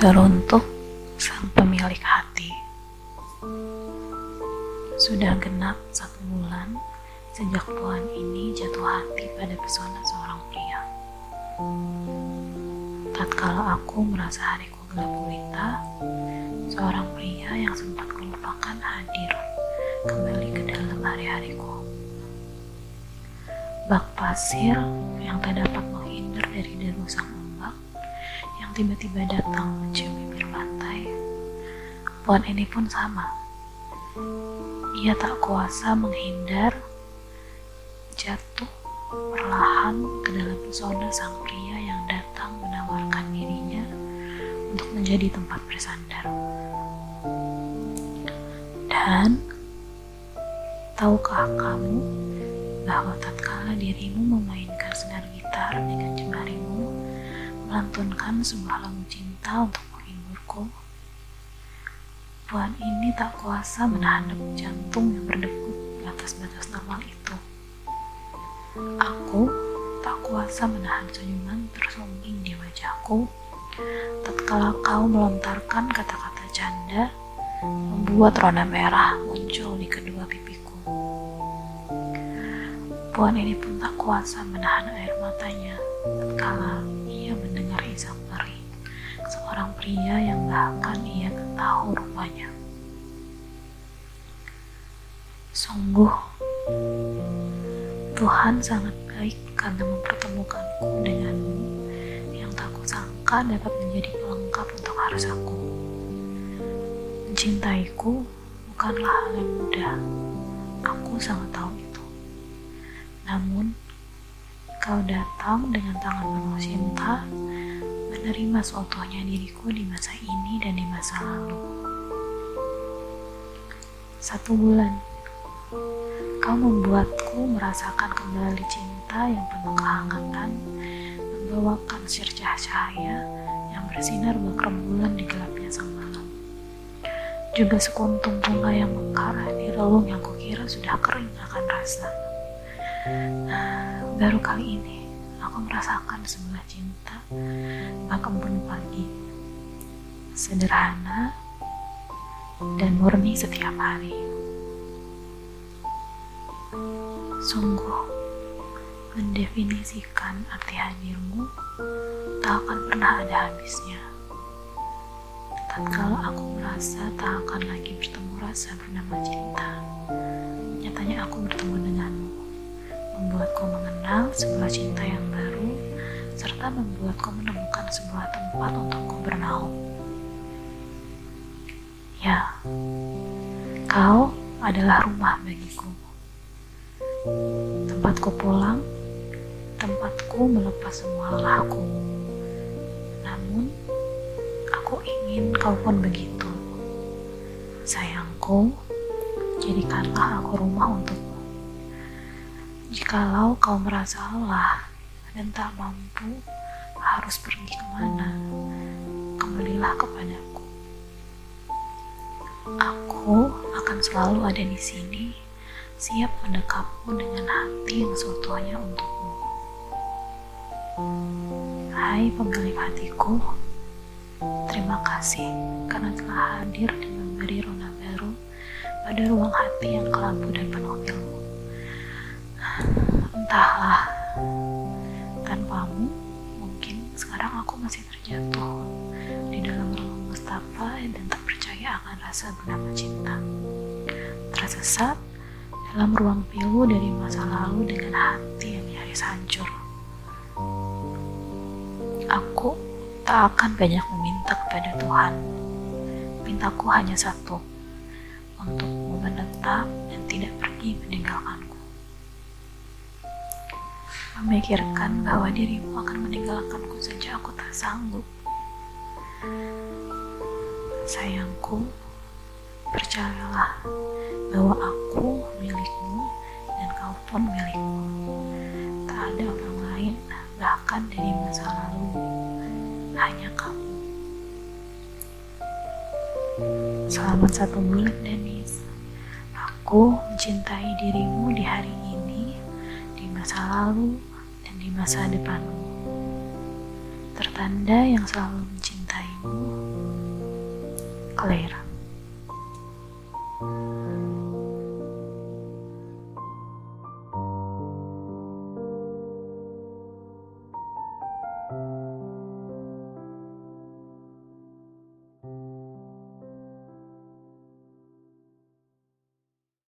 Teruntuk sang pemilik hati. Sudah genap satu bulan sejak Tuhan ini jatuh hati pada pesona seorang pria. Tatkala aku merasa hariku gelap gulita, seorang pria yang sempat melupakan hadir kembali ke dalam hari-hariku. Bak pasir yang tak dapat menghindar dari deru tiba-tiba datang mencium bibir pantai. Pohon ini pun sama. Ia tak kuasa menghindar, jatuh perlahan ke dalam pesona sang pria yang datang menawarkan dirinya untuk menjadi tempat bersandar. Dan tahukah kamu bahwa tatkala dirimu memainkan senar gitar dengan jemarimu, melantunkan sebuah lagu cinta untuk menghiburku. Tuhan ini tak kuasa menahan degup jantung yang berdegup di atas batas normal itu. Aku tak kuasa menahan senyuman tersungging di wajahku tatkala kau melontarkan kata-kata canda membuat rona merah muncul di kedua pipiku. Puan ini pun tak kuasa menahan air matanya tatkala pria yang bahkan ia tak tahu rupanya. Sungguh, Tuhan sangat baik karena mempertemukanku denganmu yang tak kusangka dapat menjadi pelengkap untuk harus aku. Mencintaiku bukanlah hal yang mudah. Aku sangat tahu itu. Namun, kau datang dengan tangan penuh cinta, menerima seutuhnya diriku di masa ini dan di masa lalu. Satu bulan, kau membuatku merasakan kembali cinta yang penuh kehangatan, membawakan sircah cahaya yang bersinar bak rembulan di gelapnya sang malam. Juga sekuntum bunga yang mekar di relung yang kukira sudah kering akan rasa. Baru kali ini aku merasakan sebuah cinta bak embun pagi. Sederhana dan murni setiap hari. Sungguh mendefinisikan arti hadirmu tak akan pernah ada habisnya. Tatkala aku merasa tak akan lagi bertemu rasa bernama cinta, nyatanya aku bertemu denganmu, membuatku mengenal sebuah cinta yang baru, serta membuatku menemukan sebuah tempat untukku bernaung. Ya, kau adalah rumah bagiku. Tempatku pulang, tempatku melepas semua lelahku. Namun, aku ingin kau pun begitu. Sayangku, jadikanlah aku rumah untukmu. Jikalau kau merasa lelah dan tak mampu harus pergi ke mana, kembalilah kepadaku. Aku akan selalu ada di sini siap mendekapmu dengan hati yang seutuhnya untukmu. Hai pemilik hatiku, terima kasih karena telah hadir dan memberi rona baru pada ruang hati yang kelabu dan penuh ilmu. Entahlah, tanpamu mungkin sekarang aku masih terjatuh di dalam relung Mustafa dan tak percaya akan rasa bernama cinta. Tersesat dalam ruang pilu dari masa lalu dengan hati yang nyaris hancur. Aku tak akan banyak meminta kepada Tuhan. Mintaku hanya satu, untukmu menetap dan tidak pergi Memikirkan bahwa dirimu akan meninggalkanku saja aku tak sanggup. Sayangku, percayalah bahwa aku milikmu dan kau pun milikmu. Tak ada orang lain, bahkan dari masa lalu, hanya kamu. Selamat satu bulan, Denis. Aku mencintai dirimu di hari ini, di masa lalu, di masa depanmu. Tertanda yang selalu mencintaimu, Claire.